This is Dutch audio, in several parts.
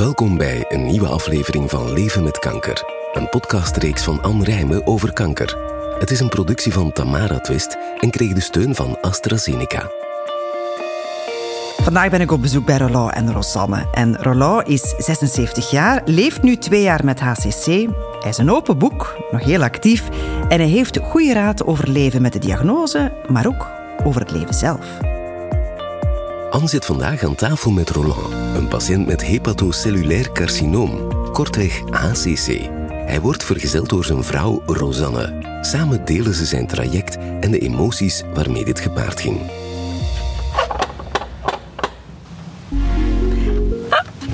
Welkom bij een nieuwe aflevering van Leven met Kanker. Een podcastreeks van Anne Rijmen over kanker. Het is een productie van Tamara Twist en kreeg de steun van AstraZeneca. Vandaag ben ik op bezoek bij Roland en Rosanne. En Roland is 76 jaar, leeft nu twee jaar met HCC. Hij is een open boek, nog heel actief. En hij heeft goede raad over leven met de diagnose, maar ook over het leven zelf. Anne zit vandaag aan tafel met Roland, een patiënt met hepatocellulair carcinoom, kortweg HCC. Hij wordt vergezeld door zijn vrouw Rosanne. Samen delen ze zijn traject en de emoties waarmee dit gepaard ging.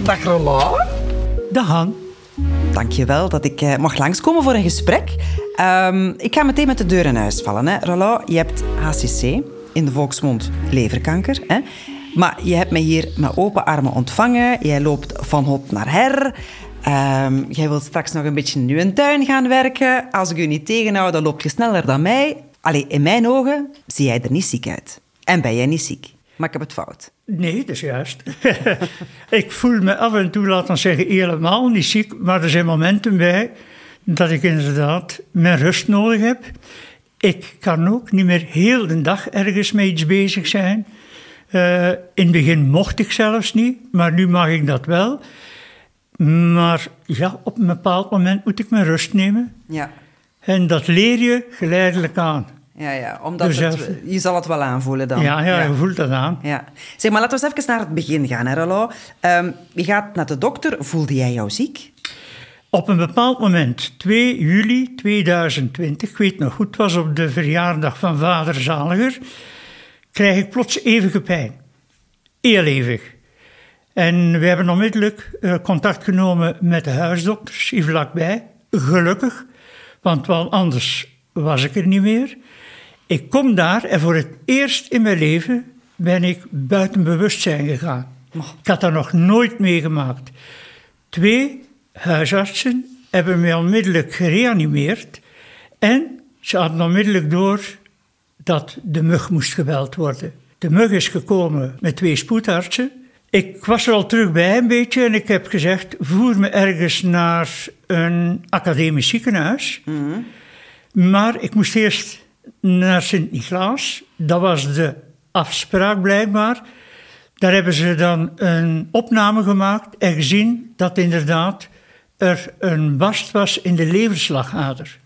Dag Roland. Dag Han. Dankjewel dat ik eh, mag langskomen voor een gesprek. Ehm, ik ga meteen met de deur in huis vallen. Hè. Roland, je hebt HCC, in de volksmond leverkanker. Hè. Maar je hebt mij hier met open armen ontvangen. Jij loopt van hot naar her. Ehm, jij wilt straks nog een beetje in uw tuin gaan werken. Als ik u niet tegenhoud, dan loop je sneller dan mij. Allee, in mijn ogen zie jij er niet ziek uit. En ben jij niet ziek. Maar ik heb het fout. Nee, dat is juist. ik voel me af en toe, laten we zeggen, helemaal niet ziek. Maar er zijn momenten bij dat ik inderdaad mijn rust nodig heb. Ik kan ook niet meer heel de dag ergens mee iets bezig zijn. Uh, in het begin mocht ik zelfs niet, maar nu mag ik dat wel. Maar ja, op een bepaald moment moet ik mijn rust nemen. Ja. En dat leer je geleidelijk aan. Ja, ja omdat dus het, je zal het wel aanvoelen dan. Ja, ja, je voelt dat aan. Ja. Zeg maar, laten we eens even naar het begin gaan, hè. Um, je gaat naar de dokter. Voelde jij jou ziek? Op een bepaald moment, 2 juli 2020, ik weet nog goed, het was op de verjaardag van vader Zaliger, krijg ik plots eeuwige pijn. Heel eeuwig. En we hebben onmiddellijk uh, contact genomen met de huisdokters hier vlakbij. Gelukkig, want wel anders was ik er niet meer. Ik kom daar en voor het eerst in mijn leven ben ik buiten bewustzijn gegaan. Ik had dat nog nooit meegemaakt. Twee huisartsen hebben mij onmiddellijk gereanimeerd en ze hadden onmiddellijk door dat de mug moest gebeld worden. De mug is gekomen met twee spoedartsen. Ik was er al terug bij een beetje en ik heb gezegd: voer me ergens naar een academisch ziekenhuis. Mhm. Maar ik moest eerst naar Sint-Niklaas. Dat was de afspraak blijkbaar. Daar hebben ze dan een opname gemaakt en gezien dat inderdaad er een barst was in de leverslagader.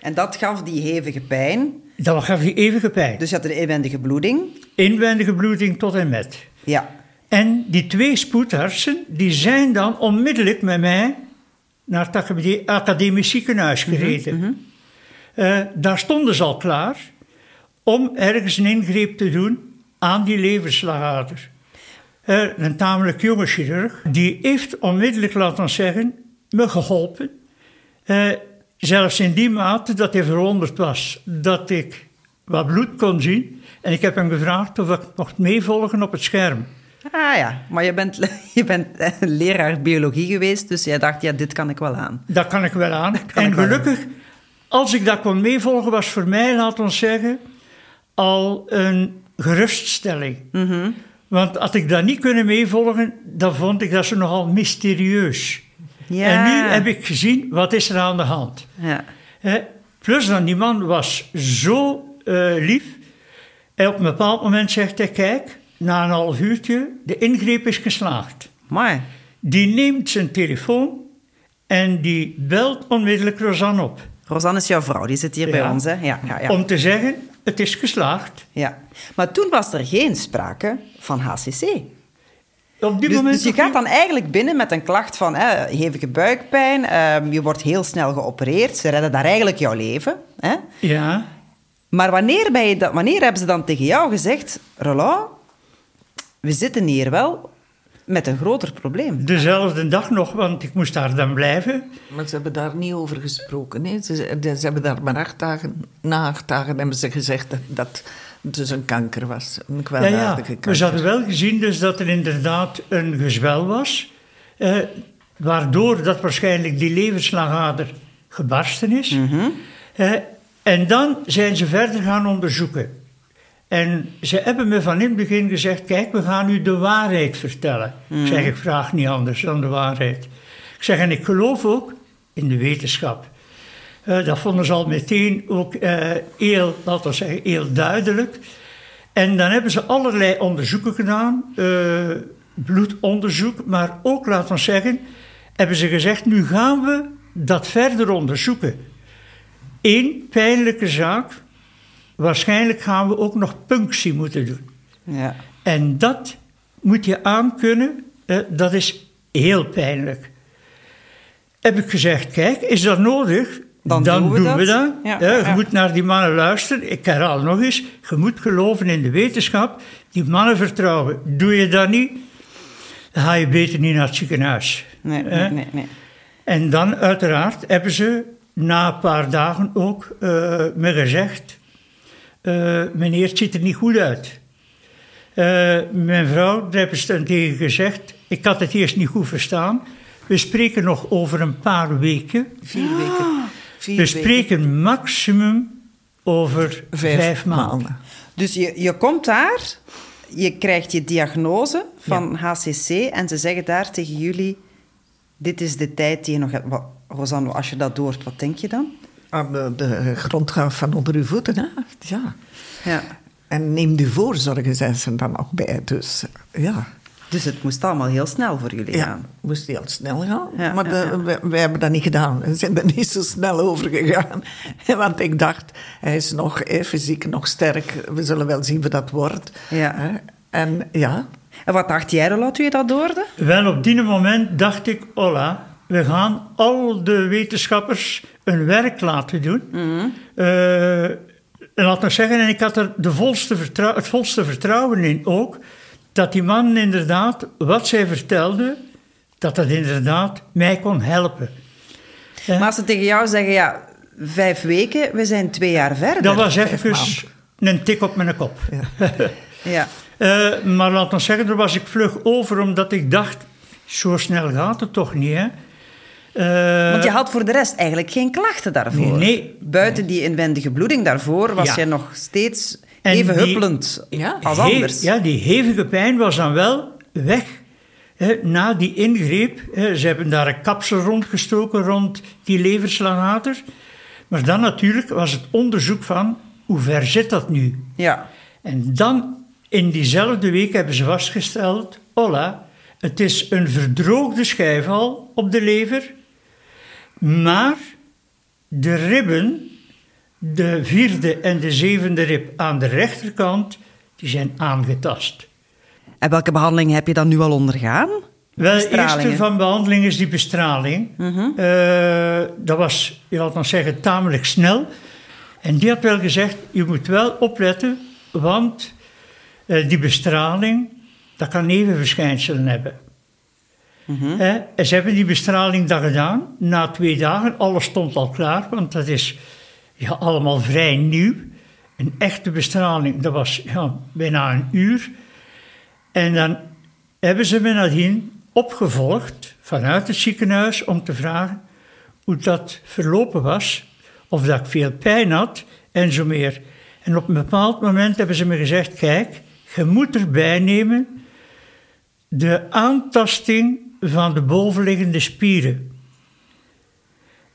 En dat gaf die hevige pijn? Dat gaf die eeuwige pijn. Dus je had een inwendige bloeding? Inwendige bloeding tot en met. Ja. En die twee spoedartsen die zijn dan onmiddellijk met mij naar het academisch ziekenhuis Mhm, gereden. Uh, daar stonden ze al klaar om ergens een ingreep te doen aan die leverslagader. Uh, een tamelijk jonge chirurg, die heeft onmiddellijk, laten we zeggen, me geholpen. Uh, zelfs in die mate dat hij verwonderd was dat ik wat bloed kon zien. En ik heb hem gevraagd of ik mocht meevolgen op het scherm. Ah ja, maar je bent, je bent leraar biologie geweest, dus jij dacht, ja, dit kan ik wel aan. Dat kan ik wel aan. En gelukkig, aan. als ik dat kon meevolgen, was voor mij, laten we zeggen, al een geruststelling. Mm -hmm. Want had ik dat niet kunnen meevolgen, dan vond ik dat ze nogal mysterieus. Ja. En nu heb ik gezien, wat is er aan de hand? Ja. Plus dan, die man was zo uh, lief. En op een bepaald moment zegt hij, kijk, na een half uurtje, de ingreep is geslaagd. Maar. Die neemt zijn telefoon en die belt onmiddellijk Rosanne op. Rosanne is jouw vrouw, die zit hier Ja. bij ons. Hè? Ja, ja, ja. Om te zeggen, het is geslaagd. ja. Maar toen was er geen sprake van HCC. Op die Dus, moment dus je gaat dan eigenlijk binnen met een klacht van hè, hevige buikpijn. ehm, je wordt heel snel geopereerd. Ze redden daar eigenlijk jouw leven. Hè? Ja, Maar wanneer, ben je dat, wanneer hebben ze dan tegen jou gezegd... Roland, we zitten hier wel met een groter probleem. dezelfde dag nog, want ik moest daar dan blijven. Maar ze hebben daar niet over gesproken. Hè? Ze, ze hebben daar maar acht dagen, na acht dagen hebben ze gezegd dat, dus een kanker was. Een Ja, kwaadaardige ja. kanker. Maar ze hadden wel gezien dus dat er inderdaad een gezwel was, eh, waardoor dat waarschijnlijk die leverslagader gebarsten is. Mhm. Eh, en dan zijn ze verder gaan onderzoeken. En ze hebben me van in het begin gezegd: Kijk, we gaan u de waarheid vertellen. Ik zeg: Ik vraag niet anders dan de waarheid. Ik zeg: En ik geloof ook in de wetenschap. Eh, dat vonden ze al meteen ook eh, heel, laten we zeggen, heel duidelijk. En dan hebben ze allerlei onderzoeken gedaan, eh, bloedonderzoek, maar ook, laten we zeggen, hebben ze gezegd: Nu gaan we dat verder onderzoeken. Eén pijnlijke zaak, waarschijnlijk gaan we ook nog punctie moeten doen. Ja. En dat moet je aankunnen, dat is heel pijnlijk. Heb ik gezegd, kijk, is dat nodig? Dan doen we dat. Ja, je ja. moet naar die mannen luisteren. Ik herhaal nog eens, je moet geloven in de wetenschap. Die mannen vertrouwen. Doe je dat niet, dan ga je beter niet naar het ziekenhuis. Nee, nee, nee, nee. En dan uiteraard hebben ze na een paar dagen ook eh, me gezegd... eh, meneer, het ziet er niet goed uit. Eh, mijn vrouw, daar hebben ze dan tegen gezegd... Ik had het eerst niet goed verstaan. We spreken nog over een paar weken. Vier weken. Vier We weken. spreken maximum over vijf, Vijf, maanden. maanden. Dus je, je komt daar, je krijgt je diagnose van HCC en ze zeggen daar tegen jullie: Dit is de tijd die je nog hebt. Wat, Rosanne, als je dat hoort, wat denk je dan? Aan de, de grond gaat van onder uw voeten, hè? Ja. Ja. En neem de voorzorgen, zijn ze er dan nog bij. Dus ja, Dus het moest allemaal heel snel voor jullie ja gaan. moest heel snel gaan. Ja, maar ja, de- ja. Wij, wij hebben dat niet gedaan. We zijn er niet zo snel over gegaan. Want ik dacht, hij is nog eh, fysiek nog sterk. We zullen wel zien wat dat wordt. Ja. Hè? En ja, En wat dacht jij, Rola, toen je dat hoorde? Wel, op die moment dacht ik, hola, we gaan al de wetenschappers een werk laten doen. Eh, en laat nog zeggen, en ik had er de volste vertrou- het volste vertrouwen in ook, dat die man inderdaad, wat zij vertelde, dat dat inderdaad mij kon helpen. Ja. Maar als ze tegen jou zeggen: Ja, vijf weken, we zijn twee jaar verder. Dat was even een tik op mijn kop. Ja. Eh, maar laat ons zeggen, daar was ik vlug over, omdat ik dacht, zo snel gaat het toch niet, hè? Eh, Want je had voor de rest eigenlijk geen klachten daarvoor. Nee, nee. Buiten die inwendige bloeding daarvoor was Ja. je nog steeds even huppelend Ja. als anders. Ja, die hevige pijn was dan wel weg. Hè, na die ingreep, hè, ze hebben daar een kapsel rondgestoken rond die leverslagater. Maar dan natuurlijk was het onderzoek van, hoe ver zit dat nu? Ja. En dan, in diezelfde week, hebben ze vastgesteld, hola, het is een verdroogde schijfhal op de lever, maar de ribben, de vierde en de zevende rib aan de rechterkant, die zijn aangetast. En welke behandeling heb je dan nu al ondergaan? Wel, de eerste van behandeling is die bestraling. Eh, dat was, je laat maar zeggen, tamelijk snel. En die had wel gezegd, je moet wel opletten, want eh, die bestraling, dat kan nevenverschijnselen hebben. Hè, en ze hebben die bestraling dan gedaan. Na twee dagen, alles stond al klaar, want dat is ja, allemaal vrij nieuw. Een echte bestraling, dat was ja, bijna een uur. En dan hebben ze me nadien opgevolgd vanuit het ziekenhuis om te vragen hoe dat verlopen was, of dat ik veel pijn had en zo meer. En op een bepaald moment hebben ze me gezegd: Kijk, je moet erbij nemen de aantasting van de bovenliggende spieren.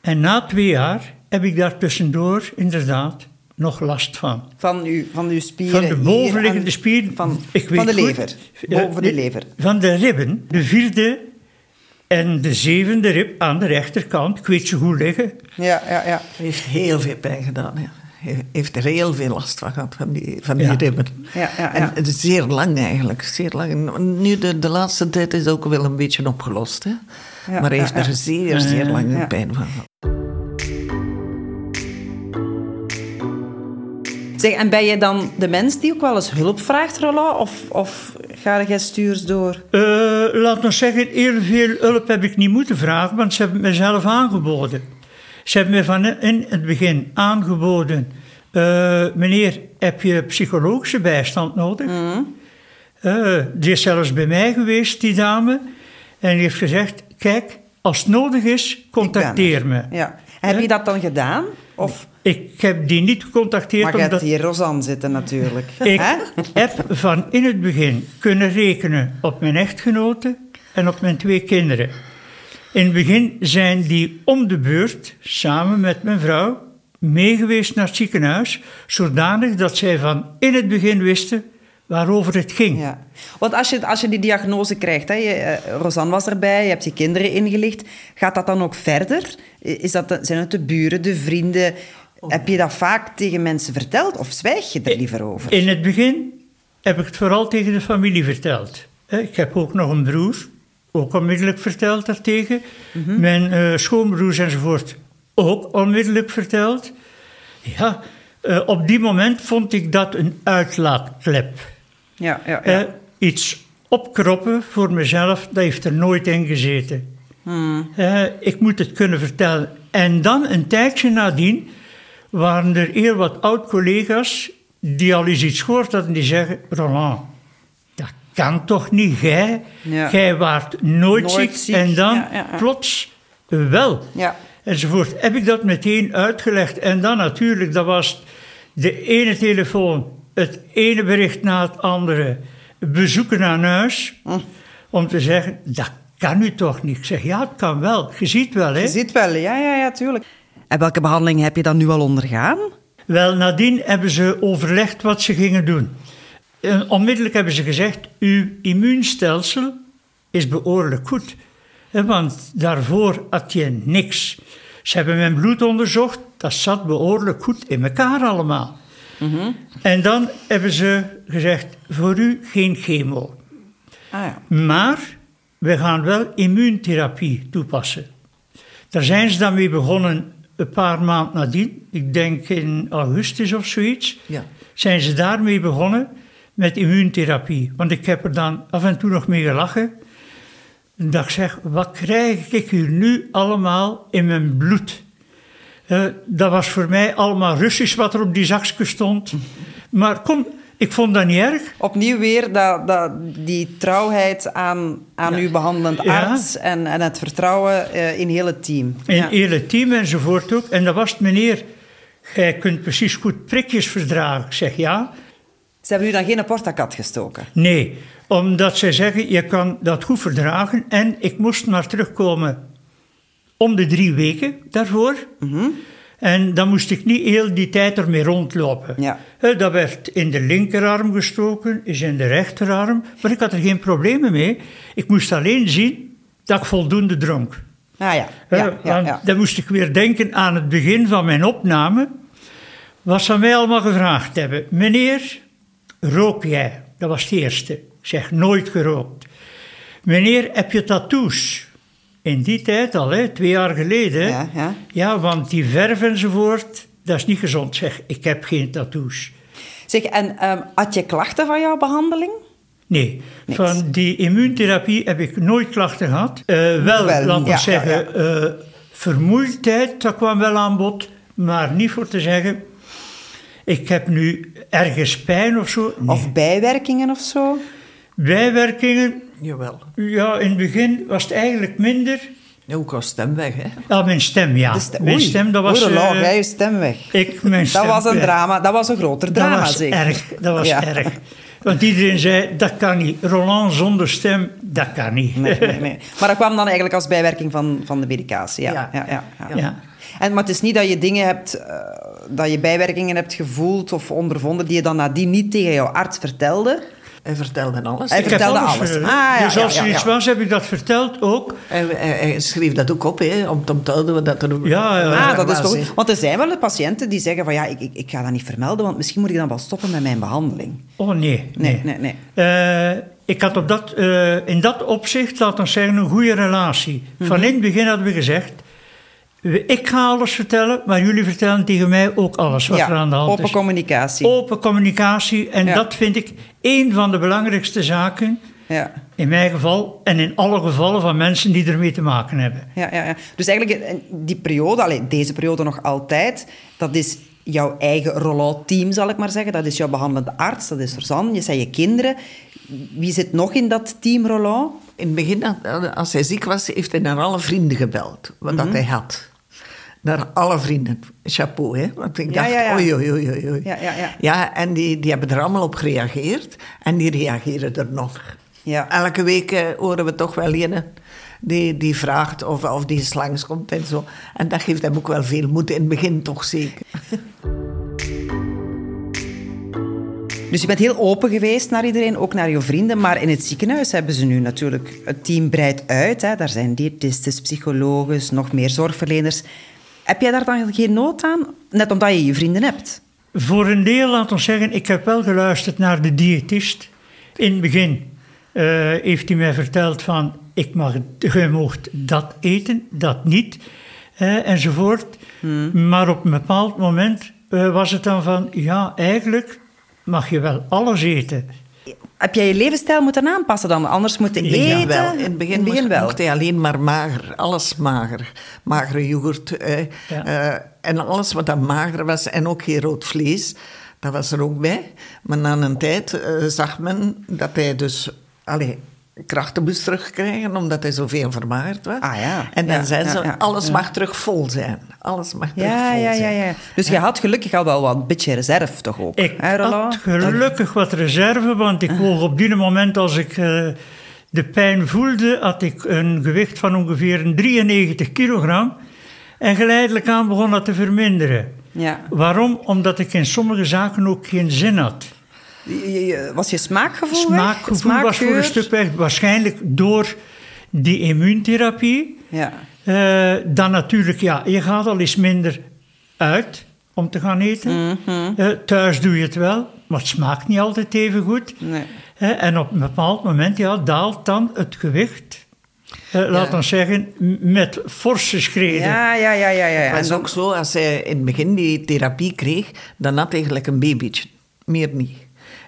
En na twee jaar heb ik daar tussendoor inderdaad nog last van. Van uw, van uw spieren? Van de bovenliggende aan- spier. Van, ik van weet de lever. Boven de lever. Van de ribben. De vierde en de zevende rib aan de rechterkant. Ik weet ze goed liggen. Ja, ja, ja. Hij heeft heel veel pijn gedaan. Ja. Hij heeft er heel veel last van gehad, van die, van die Ja. ribben. Ja, ja, ja. En het is zeer lang eigenlijk. Zeer lang. Nu, de, de laatste tijd is ook wel een beetje opgelost. Hè? Ja, maar hij heeft ja, ja. er zeer, zeer lang Ja. pijn van gehad. Zeg, en ben je dan de mens die ook wel eens hulp vraagt, Roland? Of, of ga jij stuurs door? Eh, laat nog zeggen, heel veel hulp heb ik niet moeten vragen, want ze hebben mezelf aangeboden. Ze hebben me van in het begin aangeboden: eh, meneer, heb je psychologische bijstand nodig? Eh, die is zelfs bij mij geweest, die dame, en die heeft gezegd: kijk, als het nodig is, contacteer me. Ja. Heb je dat dan gedaan? Of... Ik heb die niet gecontacteerd Maar je hebt omdat hier Rosanne zitten natuurlijk. ik heb van in het begin kunnen rekenen op mijn echtgenote en op mijn twee kinderen. In het begin zijn die om de beurt, samen met mijn vrouw, meegeweest naar het ziekenhuis, zodanig dat zij van in het begin wisten waarover het ging. Ja. Want als je, als je die diagnose krijgt, hè, je, eh, Rosanne was erbij, je hebt je kinderen ingelicht, gaat dat dan ook verder? Is dat, zijn het de buren, de vrienden? Heb je dat vaak tegen mensen verteld of zwijg je er liever over? In het begin heb ik het vooral tegen de familie verteld. Ik heb ook nog een broer, ook onmiddellijk verteld daartegen. Mijn eh, schoonbroers enzovoort ook onmiddellijk verteld. Ja, eh, op die moment vond ik dat een uitlaatklep. Ja, ja, Eh, ja. iets opkroppen voor mezelf, dat heeft er nooit in gezeten. Hmm. Ik moet het kunnen vertellen. En dan een tijdje nadien waren er heel wat oud-collega's die al eens iets gehoord hadden, die zeggen, Roland, dat kan toch niet, jij? Ja. Jij waart nooit, Nooit ziek, ziek, en dan ja, ja, ja. plots wel. Ja. Enzovoort. Heb ik dat meteen uitgelegd. En dan natuurlijk, dat was de ene telefoon, het ene bericht na het andere, bezoeken aan huis, Hm. om te zeggen, dat kan u toch niet? Ik zeg, ja, het kan wel. Je ziet wel, hè. Je ziet wel, ja, ja, ja, tuurlijk. En welke behandeling heb je dan nu al ondergaan? Wel, nadien hebben ze overlegd wat ze gingen doen. En onmiddellijk hebben ze gezegd, uw immuunstelsel is behoorlijk goed. Want daarvoor had je niks. Ze hebben mijn bloed onderzocht, dat zat behoorlijk goed in elkaar allemaal. En dan hebben ze gezegd, voor u geen chemo. Ah ja. Maar we gaan wel immuuntherapie toepassen. Daar zijn ze dan mee begonnen een paar maanden nadien. Ik denk in augustus of zoiets. Ja. Zijn ze daarmee begonnen met immuuntherapie. Want ik heb er dan af en toe nog mee gelachen. En dacht zeg, wat krijg ik hier nu allemaal in mijn bloed? Eh, dat was voor mij allemaal Russisch wat er op die zakje stond. Maar kom, ik vond dat niet erg. Opnieuw weer dat, dat, die trouwheid aan, aan uw behandelend Ja. arts en, en het vertrouwen eh, in heel het team. En Ja. het hele team enzovoort ook. En dat was het, meneer, jij kunt precies goed prikjes verdragen. Ik zeg ja. Ze hebben u dan geen portakat gestoken? Nee, omdat zij zeggen, je kan dat goed verdragen. En ik moest maar terugkomen om de drie weken daarvoor. Mhm. En dan moest ik niet heel die tijd ermee rondlopen. Ja. Dat werd in de linkerarm gestoken, is in de rechterarm. Maar ik had er geen problemen mee. Ik moest alleen zien dat ik voldoende dronk. Ah ja, ja, ja, want ja. Dan moest ik weer denken aan het begin van mijn opname. Wat ze mij allemaal gevraagd hebben. Meneer, rook jij? Dat was het eerste. Ik zeg, nooit gerookt. Meneer, heb je tattoos? In die tijd al, hè, twee jaar geleden. Ja, ja. Ja, want die verf enzovoort, dat is niet gezond. Zeg, ik heb geen tattoos. Zeg, en ehm, had je klachten van jouw behandeling? Nee, Niks. van die immuuntherapie heb ik nooit klachten gehad. Eh, wel, Wel, ja, ik zeggen, eh, vermoeidheid, dat kwam wel aan bod. Maar niet voor te zeggen, ik heb nu ergens pijn of zo. Nee. Of bijwerkingen of zo? Bijwerkingen, Jawel. ja, in het begin was het eigenlijk minder. Ook al stem weg, hè. Ja, mijn stem, ja. Stem- mijn stem, dat was... eh, je stem weg. ik, mijn Dat stem, was een ja. drama, dat was een groter drama dat was zeker. erg, dat was Ja. erg. Want iedereen zei, dat kan niet. Roland zonder stem, dat kan niet. Nee, nee, nee. Maar dat kwam dan eigenlijk als bijwerking van, van de medicatie. Ja. Ja. Ja. Ja, ja, Ja. En, maar het is niet dat je dingen hebt, eh, dat je bijwerkingen hebt gevoeld of ondervonden die je dan nadien niet tegen jouw arts vertelde. Hij vertelde alles. Hij Ik vertelde alles, alles. eh, Ah, ja, dus als ja, er iets ja. was, heb ik dat verteld ook. Hij, hij- hij schreef dat ook op, hè, om te onthouden wat er Ja, ja. Ah, dat is toch goed. Want er zijn wel de patiënten die zeggen van ja, ik, ik, ik ga dat niet vermelden, want misschien moet ik dan wel stoppen met mijn behandeling. Oh nee, Nee, nee. nee, nee. Eh, ik had op dat, eh, in dat opzicht, laten we zeggen, een goede relatie. Mhm. Van in het begin hadden we gezegd, ik ga alles vertellen, maar jullie vertellen tegen mij ook alles wat er aan de hand open is. communicatie. Open communicatie. En Ja. dat vind ik één van de belangrijkste zaken, Ja. in mijn geval en in alle gevallen van mensen die ermee te maken hebben. Ja, ja, ja. Dus eigenlijk eh, die periode, allee, deze periode nog altijd, dat is jouw eigen rollout-team, zal ik maar zeggen. Dat is jouw behandelende arts, dat is Rosanne, je zijn je kinderen. Wie zit nog in dat team rollout? In het begin, als hij ziek was, heeft hij naar alle vrienden gebeld, wat Mhm. dat hij had. Naar alle vrienden. Chapeau, hè? Want ik dacht, ja, ja. oei, oei, oei, oei, oei. Ja, ja, ja. Ja, en die, die hebben er allemaal op gereageerd. En die reageren er nog. Ja. Elke week eh, horen we toch wel een die, die vraagt of, of die eens langskomt en zo. En dat geeft hem ook wel veel moed, in het begin toch zeker. Dus je bent heel open geweest naar iedereen, ook naar je vrienden. Maar in het ziekenhuis hebben ze nu natuurlijk... Het team breidt uit. Hè. Daar zijn diëtisten, psychologen, nog meer zorgverleners. Heb jij daar dan geen nood aan? Net omdat je je vrienden hebt. Voor een deel, laat ons zeggen, ik heb wel geluisterd naar de diëtist. In het begin eh, heeft hij mij verteld van, ik mag, je mocht dat eten, dat niet, eh, enzovoort. Maar op een bepaald moment eh, was het dan van, ja, eigenlijk mag je wel alles eten. Heb jij je levensstijl moeten aanpassen dan? Anders moeten eten? Ja, wel. In het begin, In het begin mocht, hij alleen maar mager. Alles mager. Magere yoghurt. eh, Ja. eh, en alles wat dan mager was. En ook geen rood vlees. Dat was er ook bij. Maar na een tijd eh, zag men dat hij dus... Allee, krachten moest terugkrijgen, omdat hij zoveel vermagerd was. Ah, ja. En dan Ja, zei ja, ze, ja. alles mag terug vol zijn. Alles mag terug Ja, vol ja, ja, zijn. ja. Dus je had gelukkig al wel wat een beetje reserve toch ook? Ik hè, had gelukkig wat reserve, want ik woog op die moment als ik eh, de pijn voelde, had ik een gewicht van ongeveer een 93 kilogram. En geleidelijk aan begon dat te verminderen. Ja. Waarom? Omdat ik in sommige zaken ook geen zin had. Was je smaakgevoel? Smaakgevoel Smaak, was voor een stuk weg. Waarschijnlijk door die immuuntherapie. Ja. Eh, dan natuurlijk, ja, je gaat al eens minder uit om te gaan eten. Mhm. Eh, thuis doe je het wel, maar het smaakt niet altijd even goed. Nee. Eh, en op een bepaald moment ja, daalt dan het gewicht. Eh, laat Ja. ons zeggen, m- met forse schreden. Ja, ja, ja, ja. ja. Het En was dan- ook zo, als hij in het begin die therapie kreeg, dan had hij gelijk een babytje. Meer niet.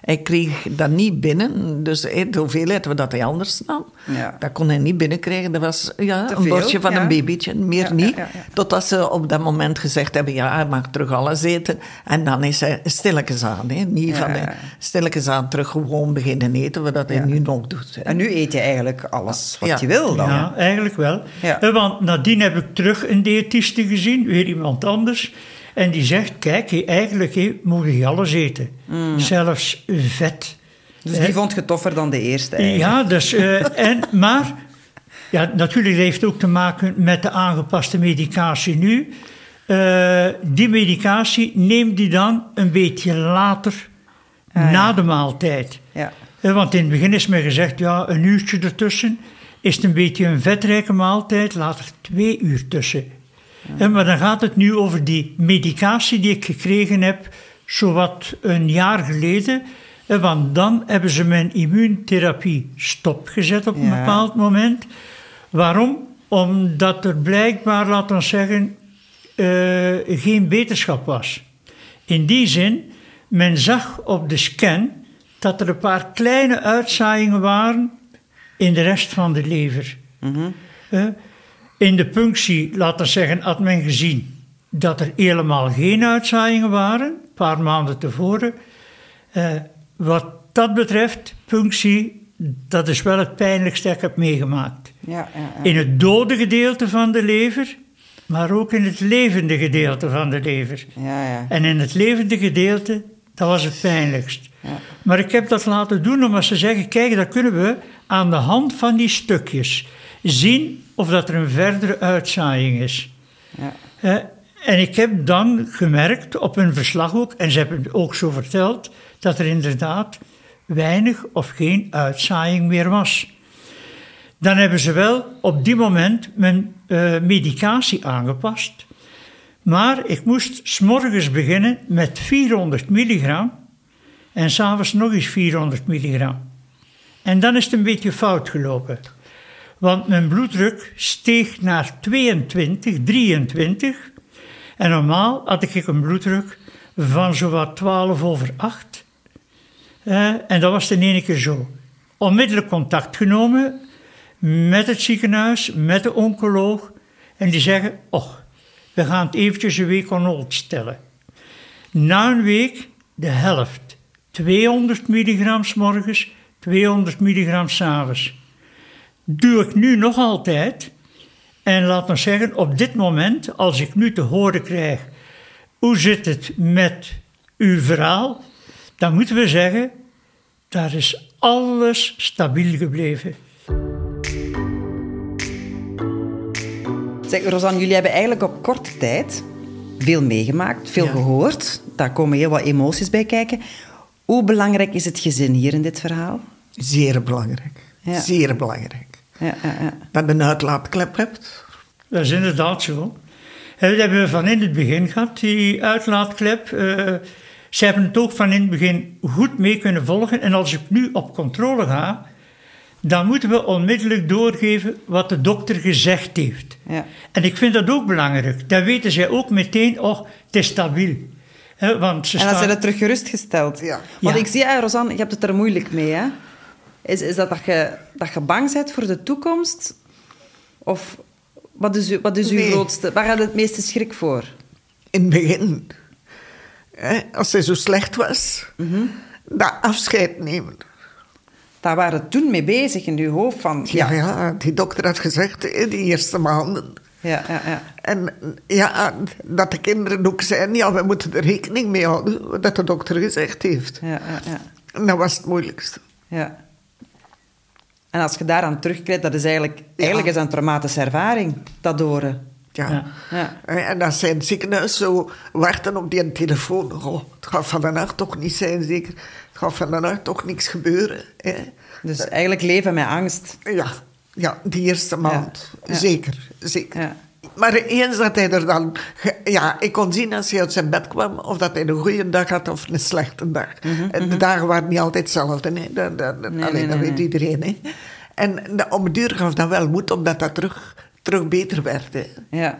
Hij kreeg dat niet binnen, dus de hoeveelheid wat hij anders nam, Ja. dat kon hij niet binnenkrijgen. Dat was ja, Te een veel, bordje van ja. een babytje, meer Ja, niet. ja, ja, ja. Totdat ze op dat moment gezegd hebben, ja, hij mag terug alles eten. En dan is hij stilletjes aan, hè. niet Ja, van ja. stilletjes aan terug gewoon beginnen eten, wat dat hij Ja. nu nog doet. hè. En nu eet je eigenlijk alles wat Ja. je wil dan. Ja, eigenlijk wel. Ja. Eh, Want nadien heb ik terug een diëtiste gezien, weer iemand anders. En die zegt, kijk, eigenlijk moet je alles eten. Zelfs vet. Dus die vond je toffer dan de eerste eigenlijk. Ja, dus, eh, en, maar ja, natuurlijk heeft ook te maken met de aangepaste medicatie nu. Eh, die medicatie neemt die dan een beetje later, na de maaltijd. Ja. Eh, want in het begin is me gezegd, ja, een uurtje ertussen. Is het een beetje een vetrijke maaltijd, later twee uur tussen. Maar dan gaat het nu over die medicatie die ik gekregen heb, zowat een jaar geleden. Eh, want dan hebben ze mijn immuuntherapie stopgezet op een Ja. bepaald moment. Waarom? Omdat er blijkbaar, laten we zeggen, eh, geen beterschap was. In die zin, men zag op de scan dat er een paar kleine uitzaaiingen waren in de rest van de lever. Eh, in de punctie, laten we zeggen, had men gezien dat er helemaal geen uitzaaiingen waren, een paar maanden tevoren. Eh, wat dat betreft, punctie, dat is wel het pijnlijkste dat ik heb meegemaakt. Ja, ja, ja. In het dode gedeelte van de lever, maar ook in het levende gedeelte van de lever. ja, ja. En in het levende gedeelte, dat was het pijnlijkst. Ja. Maar ik heb dat laten doen omdat ze zeggen, kijk, dan kunnen we aan de hand van die stukjes zien of dat er een verdere uitzaaiing is. Ja. En ik heb dan gemerkt op een verslag ook, en ze hebben het ook zo verteld, dat er inderdaad weinig of geen uitzaaiing meer was. Dan hebben ze wel op die moment mijn eh, medicatie aangepast. Maar ik moest s'morgens beginnen met 400 milligram en s'avonds nog eens 400 milligram. En dan is het een beetje fout gelopen. Want mijn bloeddruk steeg naar 22, 23. En normaal had ik een bloeddruk van zowat 12 over 8. Eh, en dat was de ene keer zo. Onmiddellijk contact genomen met het ziekenhuis, met de oncoloog. En die zeggen, och, we gaan het eventjes een week on stellen. Na een week de helft. 200 milligram morgens, 200 milligram 's ik nu nog altijd. En laat ons zeggen, op dit moment, als ik nu te horen krijg, hoe zit het met uw verhaal, dan moeten we zeggen, daar is alles stabiel gebleven. Zeg, Rosanne, jullie hebben eigenlijk op korte tijd veel meegemaakt, veel gehoord. Daar komen heel wat emoties bij kijken. Hoe belangrijk is het gezin hier in dit verhaal? Zeer belangrijk. Ja. Zeer belangrijk. Ja, ja, ja. Dat je een uitlaatklep hebt. Dat is inderdaad zo. En Dat hebben we van in het begin gehad, die uitlaatklep. Eh, ze hebben het ook van in het begin goed mee kunnen volgen. En als ik nu op controle ga, dan moeten we onmiddellijk doorgeven wat de dokter gezegd heeft. Ja. En ik vind dat ook belangrijk. Dan weten zij ook meteen, oh, het is stabiel. Hè, want ze En dan staan- zijn ze terug gerustgesteld. Ja. Want Ja. ik zie, hè, Rosanne, je hebt het er moeilijk mee. Hè? Is, is dat dat je, dat je bang bent voor de toekomst? Of wat is, uw- wat is uw Nee. grootste... Waar had het meeste schrik voor? In het begin, hè, als zij zo slecht was, dat afscheid nemen. Daar waren we toen mee bezig in uw hoofd. Van, Ja, ja, ja, die dokter had gezegd in die eerste maanden. ja, ja, ja. En ja, dat de kinderen ook zeiden, ja, we moeten er rekening mee houden, wat de dokter gezegd heeft. ja, ja, ja, En dat was het moeilijkste. ja. En als je daaraan terugkijkt, dat is eigenlijk, eigenlijk is dat een traumatische ervaring, dat horen. Ja. Ja. Ja. En als zij in het ziekenhuis zo wachten op die telefoon. Oh, het gaat van de nacht toch niet zijn, zeker. Het gaat van de nacht toch niks gebeuren. Hè. Dus eigenlijk leven met angst. Ja, ja, die eerste maand. Ja. Zeker, zeker. Maar eens dat hij er dan... Ja, ik kon zien als hij uit zijn bed kwam... of dat hij een goede dag had of een slechte dag. de dagen waren niet altijd hetzelfde. Hè. Dat, dat, dat- Nee, nee, nee, weet nee. iedereen. Hè. En de- op een duur gaf dat wel moed... omdat dat terug, terug beter werd. Hè. Ja.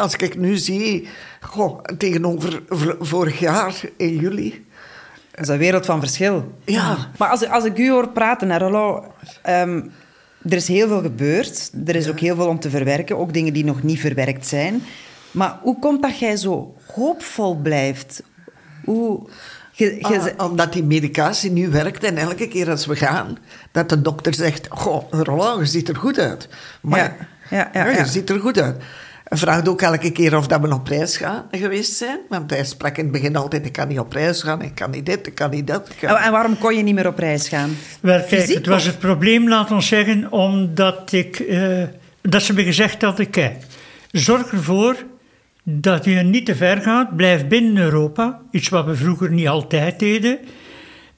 Als ik nu zie... Goh, tegenover vorig jaar in juli... Dat is een wereld van verschil. Ja. Maar als, als ik u hoor praten, Rollo, ehm, er is heel veel gebeurd. Er is ook heel veel om te verwerken. Ook dingen die nog niet verwerkt zijn. Maar hoe komt dat jij zo hoopvol blijft? Hoe... Je, je, Ah, omdat die medicatie nu werkt en elke keer als we gaan, dat de dokter zegt: Goh, Roland, je ziet er goed uit. Maar Ja, ja, ja, je ja. ziet er goed uit. Hij vraagt ook elke keer of dat we op reis gaan geweest zijn. Want hij sprak in het begin altijd: Ik kan niet op reis gaan, ik kan niet dit, ik kan niet dat. kan- en, waarom kon je niet meer op reis gaan? Wel, kijk, Fysiek, het was het probleem, laat ons zeggen, omdat ik, eh, dat ze me gezegd hadden, kijk, zorg ervoor dat je niet te ver gaat, blijf binnen Europa, iets wat we vroeger niet altijd deden,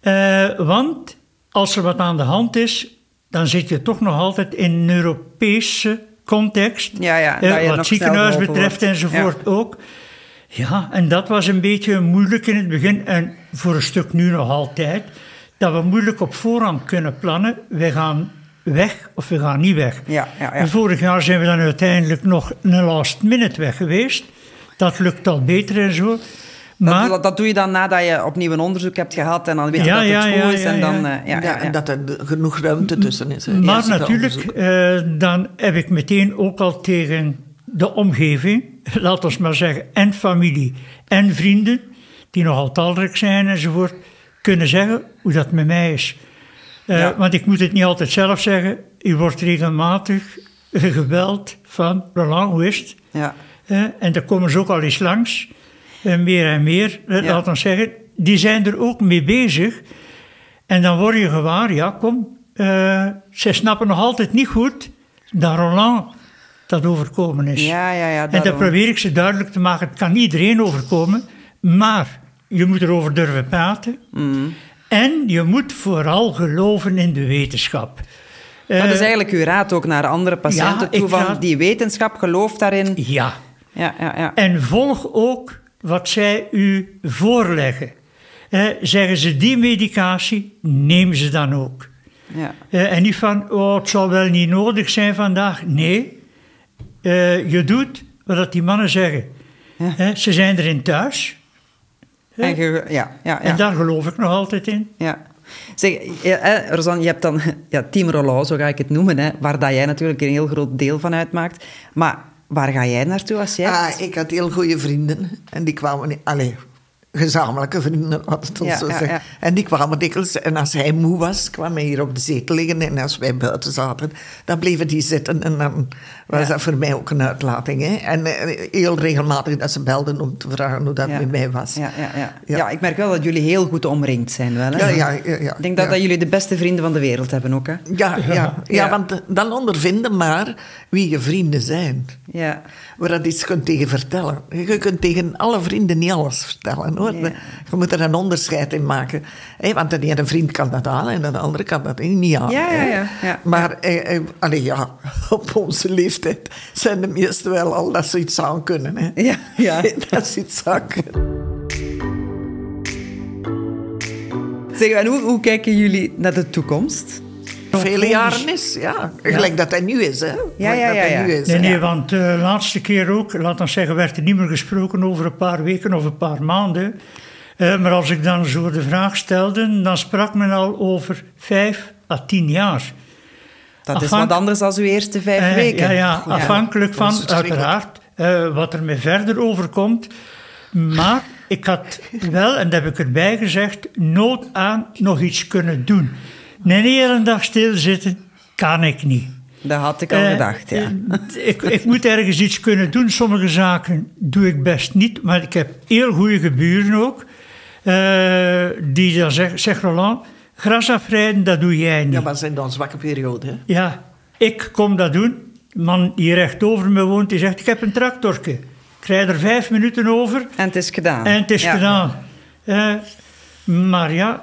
Eh, want als er wat aan de hand is, dan zit je toch nog altijd in een Europese context, Ja, ja, eh, wat ziekenhuis betreft wordt. enzovoort ook. Ja, en dat was een beetje moeilijk in het begin en voor een stuk nu nog altijd. Dat we moeilijk op voorhand kunnen plannen. We gaan weg of we gaan niet weg. Ja, ja, ja. En vorig jaar zijn we dan uiteindelijk nog een last minute weg geweest. Dat lukt al beter en zo. Maar Dat, dat doe je dan nadat je opnieuw een onderzoek hebt gehad en dan weet je Ja, dat ja, het ja, goed is. en dan, ja. eh, ja, Ja, ja, ja. En dat er genoeg ruimte tussen is. hè. Maar natuurlijk, eh, dan heb ik meteen ook al tegen de omgeving, laat ons maar zeggen, en familie en vrienden, die nogal talrijk zijn enzovoort, kunnen zeggen hoe dat met mij is. Eh, Ja. Want ik moet het niet altijd zelf zeggen. U wordt regelmatig gebeld van, Roland, hoe is het? Ja. Eh, en daar komen ze ook al eens langs. Eh, meer en meer, eh, Ja. laat ons zeggen. Die zijn er ook mee bezig. En dan word je gewaar, ja kom, eh ze snappen nog altijd niet goed dat Roland dat overkomen is. Ja, ja, ja, en dat probeer ik ze duidelijk te maken. Het kan iedereen overkomen, maar je moet erover durven praten. Mm. En je moet vooral geloven in de wetenschap. Dat Eh, is eigenlijk uw raad ook naar andere patiënten ja, toe. Van die wetenschap, geloof daarin. Ja, Ja, ja, ja. En volg ook wat zij u voorleggen. Eh, zeggen ze die medicatie, neem ze dan ook. ja. Eh, en niet van, oh, het zal wel niet nodig zijn vandaag. Nee, Eh, je doet wat dat die mannen zeggen. Ja. Ze zijn erin thuis. En ja, ja, En daar geloof ik nog altijd in. ja. Zeg, Rosanne, je hebt dan ja, Team Rollo, zo ga ik het noemen, hè, waar dat jij natuurlijk een heel groot deel van uitmaakt. Maar waar ga jij naartoe als jij... Ah, ik had heel goede vrienden. En die kwamen... niet- Allee, gezamenlijke vrienden, wat het Ja, zo ja, ja. En die kwamen dikwijls, en als hij moe was, kwam hij hier op de zetel liggen. En als wij buiten zaten, dan bleven die zitten. En dan was dat voor mij ook een uitlating. Hè? En eh, heel regelmatig dat ze belden om te vragen hoe dat met mij was. Ja, ja, ja. Ja. ik merk wel dat jullie heel goed omringd zijn. Wel, hè? Ja, ja, ja. Ik denk dat, dat jullie de beste vrienden van de wereld hebben ook. Hè? Ja, ja, ja. Ja. want dan ondervinden maar wie je vrienden zijn. Ja. Waar dat iets kunt tegen vertellen. Je kunt tegen alle vrienden niet alles vertellen. Hoor. Je moet er een onderscheid in maken. Hè, want de ene vriend kan dat aan en de andere kan dat niet aan. Ja, ja, ja, ja. Maar eh, eh, allee, ja, op onze leeftijd zijn de meesten wel al dat ze iets aan kunnen. Hè. Ja, ja. dat ze iets aan kunnen. Zeg, en hoe, hoe kijken jullie naar de toekomst? Vele jaren is, ja. Gelijk dat hij nu is, hè. Ja, ja, dat ja, hij ja. nu is, Nee, nee, want de laatste keer ook, laat ons zeggen, werd er niet meer gesproken over een paar weken of een paar maanden. Eh, maar als ik dan zo de vraag stelde, dan sprak men al over vijf à tien jaar. Dat is wat anders dan uw eerste vijf Eh, weken. Ja, ja, afhankelijk van uiteraard eh, wat er mij verder overkomt. Maar ik had wel, en dat heb ik erbij gezegd, nood aan nog iets kunnen doen. Een hele dag stilzitten kan ik niet. Dat had ik al Eh, gedacht, ja. eh, ik, ik moet ergens iets kunnen doen. Sommige zaken doe ik best niet, maar ik heb heel goede geburen ook. eh, die dan zeggen, zeg Roland, gras afrijden, dat doe jij niet. Ja, maar zijn dan zwakke periode, hè. Ja, ik kom dat doen. De man die recht over me woont, die zegt, ik heb een tractorke. Ik rijd er vijf minuten over En het is gedaan. en het is Ja. gedaan. Eh, maar ja,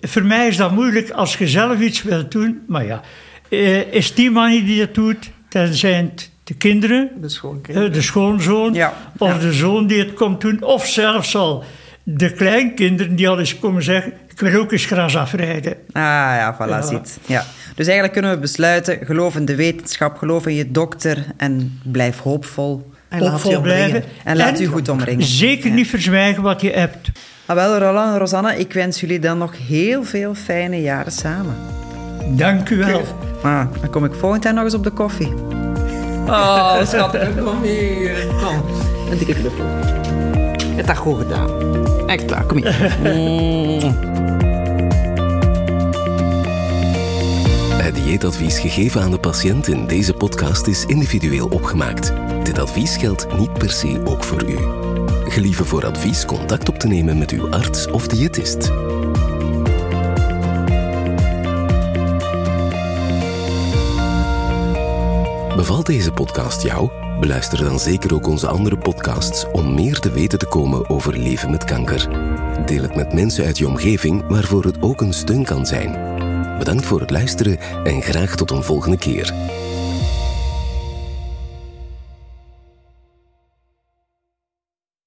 voor mij is dat moeilijk als je zelf iets wilt doen. Maar ja, eh, is die man die dat doet, dan zijn het de kinderen, De eh, de schoonzoon, Ja, of ja. de zoon die het komt doen, of zelfs al de kleinkinderen die al eens komen zeggen, ik wil ook eens gras afrijden. Ah ja, voilà, Ja. ziet. Ja. Dus eigenlijk kunnen we besluiten, geloof in de wetenschap, geloof in je dokter en blijf hoopvol. En laat hoopvol blijven. En laat u goed omringen. Zeker niet verzwijgen wat je hebt. Maar wel, Roland en Rosanne, ik wens jullie dan nog heel veel fijne jaren samen. Dank u wel. Ah, dan kom ik volgend jaar nog eens op de koffie. Oh, schattig. Kom hier. Kom. Een dikke knuffel. Je hebt dat goed gedaan. Echt waar, kom hier. Het dieetadvies gegeven aan de patiënt in deze podcast is individueel opgemaakt. Dit advies geldt niet per se ook voor u. Gelieve voor advies contact op te nemen met uw arts of diëtist. Bevalt deze podcast jou? Beluister dan zeker ook onze andere podcasts om meer te weten te komen over leven met kanker. Deel het met mensen uit je omgeving waarvoor het ook een steun kan zijn. Bedankt voor het luisteren en graag tot een volgende keer.